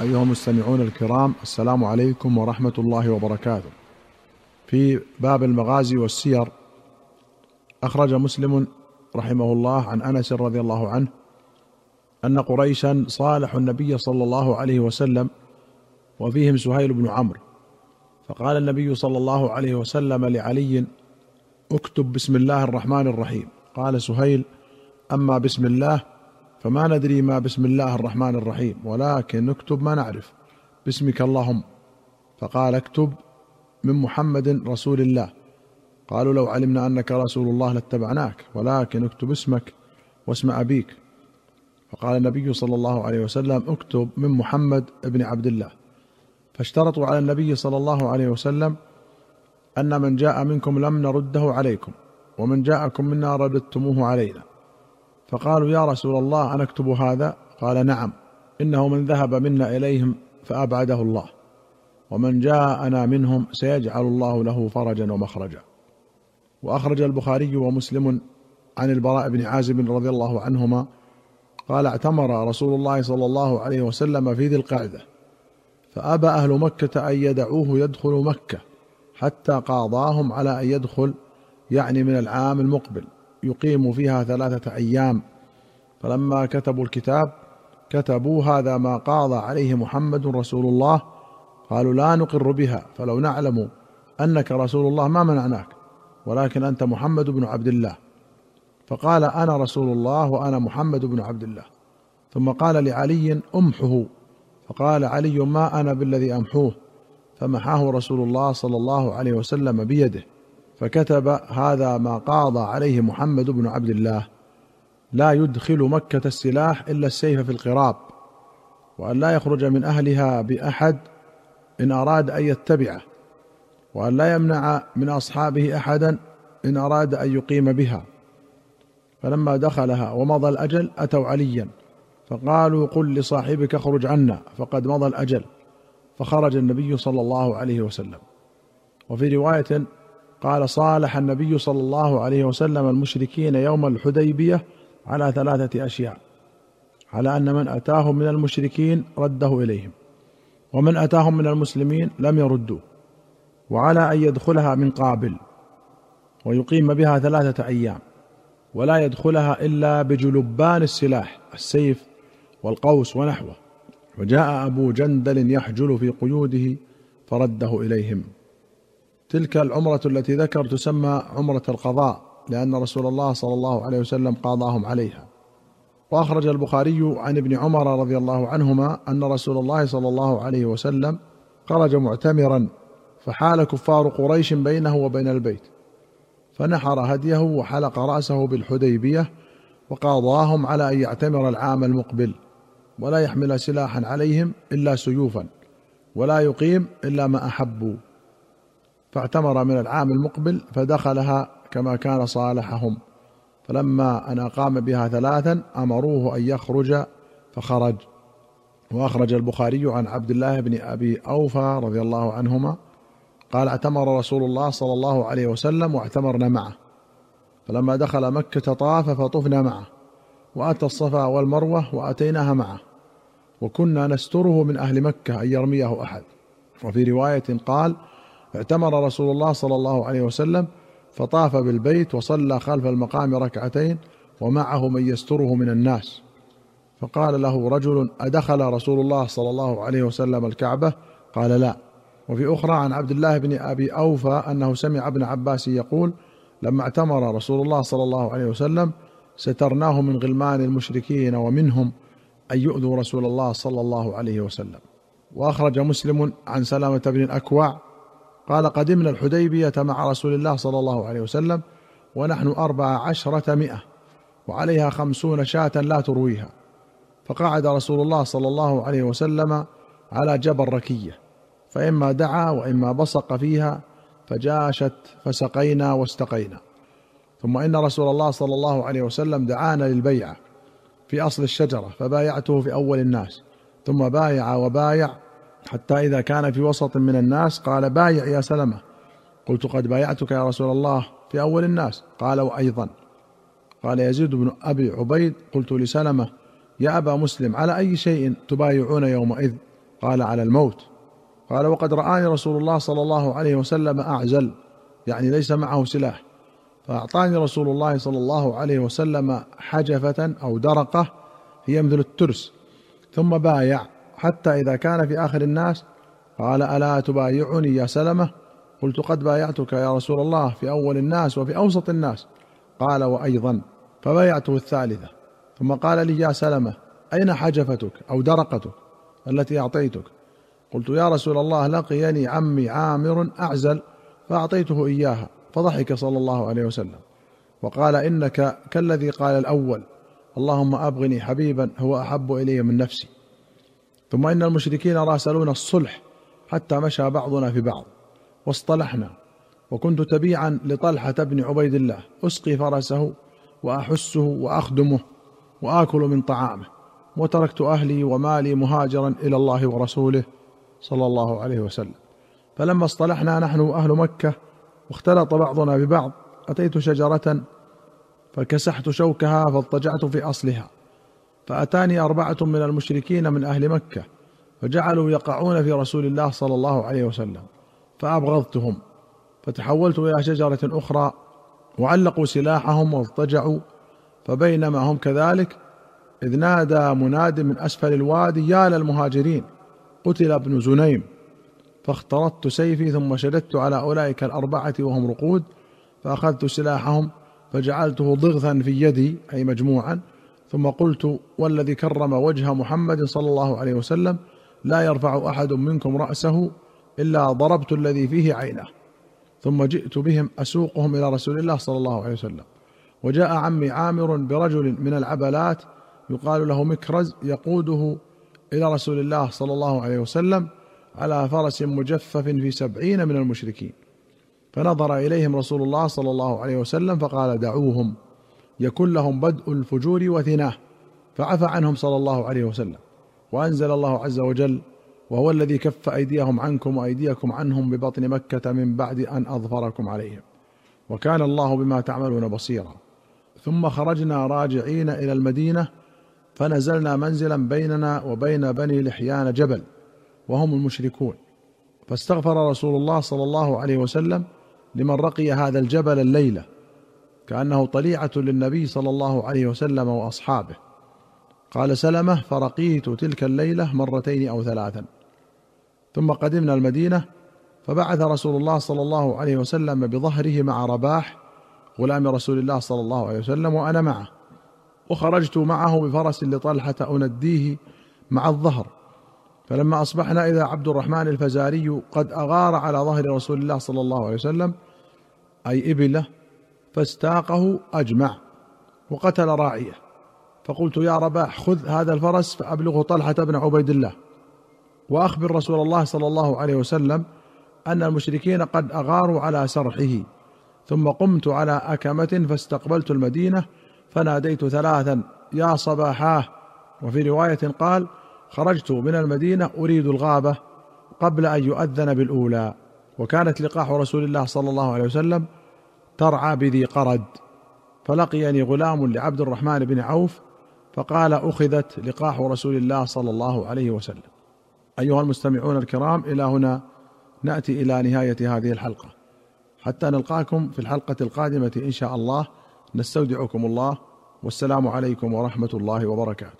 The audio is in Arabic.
أيها المستمعون الكرام السلام عليكم ورحمة الله وبركاته. في باب المغازي والسير أخرج مسلم رحمه الله عن أنس رضي الله عنه أن قريشا صالحوا النبي صلى الله عليه وسلم وفيهم سهيل بن عمرو فقال النبي صلى الله عليه وسلم لعلي اكتب بسم الله الرحمن الرحيم قال سهيل أما بسم الله فما ندري ما بسم الله الرحمن الرحيم ولكن نكتب ما نعرف. باسمك اللهم. فقال اكتب من محمد رسول الله. قالوا لو علمنا أنك رسول الله لاتبعناك ولكن اكتب اسمك واسم أبيك. فقال النبي صلى الله عليه وسلم اكتب من محمد بن عبد الله. فاشترطوا على النبي صلى الله عليه وسلم أن من جاء منكم لم نرده عليكم ومن جاءكم منا رددتموه علينا. فقالوا يا رسول الله انكتب هذا? قال نعم. إنه من ذهب منا إليهم فأبعده الله. ومن جاءنا منهم سيجعل الله له فرجا ومخرجا. وأخرج البخاري ومسلم عن البراء بن عازب رضي الله عنهما قال اعتمر رسول الله صلى الله عليه وسلم في ذي القعدة. فأبى أهل مكة أن يدعوه يدخل مكة حتى قاضاهم على أن يدخل يعني من العام المقبل. يقيم فيها ثلاثة أيام. فلما كتبوا الكتاب كتبوا هذا ما قاضى عليه محمد رسول الله. قالوا لا نقر بها فلو نعلم أنك رسول الله ما منعناك ولكن أنت محمد بن عبد الله. فقال أنا رسول الله وأنا محمد بن عبد الله. ثم قال لعلي أمحه. فقال علي ما أنا بالذي أمحوه؟ فمحاه رسول الله صلى الله عليه وسلم بيده. فكتب هذا ما قاضى عليه محمد بن عبد الله. لا يدخل مكة السلاح إلا السيف في القراب وأن لا يخرج من أهلها بأحد إن أراد أن يتبعه وأن لا يمنع من أصحابه احدا إن أراد أن يقيم بها. فلما دخلها ومضى الأجل أتوا عليا فقالوا قل لصاحبك اخرج عنا فقد مضى الأجل فخرج النبي صلى الله عليه وسلم. وفي رواية قال صالح النبي صلى الله عليه وسلم المشركين يوم الحديبية على ثلاثة أشياء على أن من أتاهم من المشركين رده إليهم ومن أتاهم من المسلمين لم يردوه وعلى أن يدخلها من قابل ويقيم بها ثلاثة أيام ولا يدخلها إلا بجلبان السلاح السيف والقوس ونحوه وجاء أبو جندل يحجل في قيوده فرده إليهم. تلك العمرة التي ذكر تسمى عمرة القضاء لأن رسول الله صلى الله عليه وسلم قاضاهم عليها. وأخرج البخاري عن ابن عمر رضي الله عنهما أن رسول الله صلى الله عليه وسلم خرج معتمرا فحال كفار قريش بينه وبين البيت. فنحر هديه وحلق رأسه بالحديبية وقاضاهم على أن يعتمر العام المقبل ولا يحمل سلاحا عليهم إلا سيوفا ولا يقيم إلا ما أحبوا. فاعتمر من العام المقبل فدخلها كما كان صالحهم. فلما أن أقام بها ثلاثا أمروه أن يخرج فخرج. وأخرج البخاري عن عبد الله بن أبي أوفى رضي الله عنهما قال اعتمر رسول الله صلى الله عليه وسلم واعتمرنا معه. فلما دخل مكة طاف فطفنا معه وأتى الصفا والمروة وأتيناها معه. وكنا نستره من أهل مكة أن يرميه أحد. وفي رواية قال اعتمر رسول الله صلى الله عليه وسلم فطاف بالبيت وصلى خلف المقام ركعتين ومعه من يستره من الناس. فقال له رجل أدخل رسول الله صلى الله عليه وسلم الكعبة؟ قال لا. وفي أخرى عن عبد الله بن أبي أوفى أنه سمع ابن عباس يقول لما اعتمر رسول الله صلى الله عليه وسلم سترناه من غلمان المشركين ومنهم أن يؤذوا رسول الله صلى الله عليه وسلم. وأخرج مسلم عن سلامة بن الأكوع قال قدمنا الحديبية مع رسول الله صلى الله عليه وسلم ونحن أربع عشرة مئة وعليها خمسون شاة لا ترويها. فقعد رسول الله صلى الله عليه وسلم على جبل ركية فإما دعا وإما بصق فيها فجاشت فسقينا واستقينا. ثم إن رسول الله صلى الله عليه وسلم دعانا للبيعة في أصل الشجرة فبايعته في أول الناس ثم بايع وبايع حتى إذا كان في وسط من الناس قال بايع يا سلمة. قلت قد بايعتك يا رسول الله في أول الناس. قال وأيضا قال يزيد بن أبي عبيد قلت لسلمة يا أبا مسلم على أي شيء تبايعون يومئذ؟ قال على الموت. قال وقد رآني رسول الله صلى الله عليه وسلم أعزل يعني ليس معه سلاح. فأعطاني رسول الله صلى الله عليه وسلم حجفة أو درقة هي مثل الترس ثم بايع. حتى إذا كان في آخر الناس قال ألا تبايعني يا سلمة؟ قلت قد بايعتك يا رسول الله في أول الناس وفي أوسط الناس. قال وأيضا. فبايعته الثالثة. ثم قال لي يا سلمة أين حجفتك أو درقتك التي أعطيتك؟ قلت يا رسول الله لقيني عمي عامر أعزل فأعطيته إياها. فضحك صلى الله عليه وسلم. وقال إنك كالذي قال الأول اللهم أبغني حبيبا هو أحب إلي من نفسي. ثم إن المشركين راسلون الصلح حتى مشى بعضنا في بعض واصطلحنا. وكنت تبيعا لطلحة بن عبيد الله. أسقي فرسه وأحسه وأخدمه وآكل من طعامه. وتركت أهلي ومالي مهاجرا إلى الله ورسوله صلى الله عليه وسلم. فلما اصطلحنا نحن أهل مكة واختلط بعضنا ببعض أتيت شجرة فكسحت شوكها فاضطجعت في أصلها. فأتاني أربعة من المشركين من أهل مكة فجعلوا يقعون في رسول الله صلى الله عليه وسلم فأبغضتهم فتحولت إلى شجرة أخرى وعلقوا سلاحهم واضطجعوا فبينما هم كذلك إذ نادى مناد من أسفل الوادي يا للمهاجرين قتل ابن زنيم فاخترطت سيفي ثم شددت على أولئك الأربعة وهم رقود فأخذت سلاحهم فجعلته ضغثا في يدي أي مجموعا ثم قلت والذي كرم وجه محمد صلى الله عليه وسلم لا يرفع أحد منكم رأسه إلا ضربت الذي فيه عينه. ثم جئت بهم أسوقهم إلى رسول الله صلى الله عليه وسلم. وجاء عمي عامر برجل من العبلات يقال له مكرز يقوده إلى رسول الله صلى الله عليه وسلم على فرس مجفف في سبعين من المشركين. فنظر إليهم رسول الله صلى الله عليه وسلم فقال دعوهم. يكن لهم بدء الفجور وثناه. فعفى عنهم صلى الله عليه وسلم. وأنزل الله عز وجل وهو الذي كف أيديهم عنكم وأيديكم عنهم ببطن مكة من بعد أن أظفركم عليهم. وكان الله بما تعملون بصيرا. ثم خرجنا راجعين إلى المدينة فنزلنا منزلا بيننا وبين بني لحيان جبل وهم المشركون. فاستغفر رسول الله صلى الله عليه وسلم لمن رقي هذا الجبل الليلة. كأنه طليعة للنبي صلى الله عليه وسلم وأصحابه. قال سلمة فرقيت تلك الليلة مرتين أو ثلاثا. ثم قدمنا المدينة فبعث رسول الله صلى الله عليه وسلم بظهره مع رباح غلام رسول الله صلى الله عليه وسلم وأنا معه. وخرجت معه بفرس لطلحة انديه مع الظهر. فلما أصبحنا إذا عبد الرحمن الفزاري قد أغار على ظهر رسول الله صلى الله عليه وسلم أي إبله فاستاقه أجمع وقتل راعيه. فقلت يا رباح خذ هذا الفرس فأبلغه طلحة بن عبيد الله. وأخبر رسول الله صلى الله عليه وسلم أن المشركين قد أغاروا على سرحه. ثم قمت على أكمة فاستقبلت المدينة فناديت ثلاثا يا صباحاه. وفي رواية قال خرجت من المدينة أريد الغابة قبل أن يؤذن بالأولى. وكانت لقاح رسول الله صلى الله عليه وسلم ترعى بذي قرد. فلقيني غلام لعبد الرحمن بن عوف فقال أخذت لقاح رسول الله صلى الله عليه وسلم. أيها المستمعون الكرام إلى هنا نأتي إلى نهاية هذه الحلقة. حتى نلقاكم في الحلقة القادمة إن شاء الله. نستودعكم الله. والسلام عليكم ورحمة الله وبركاته.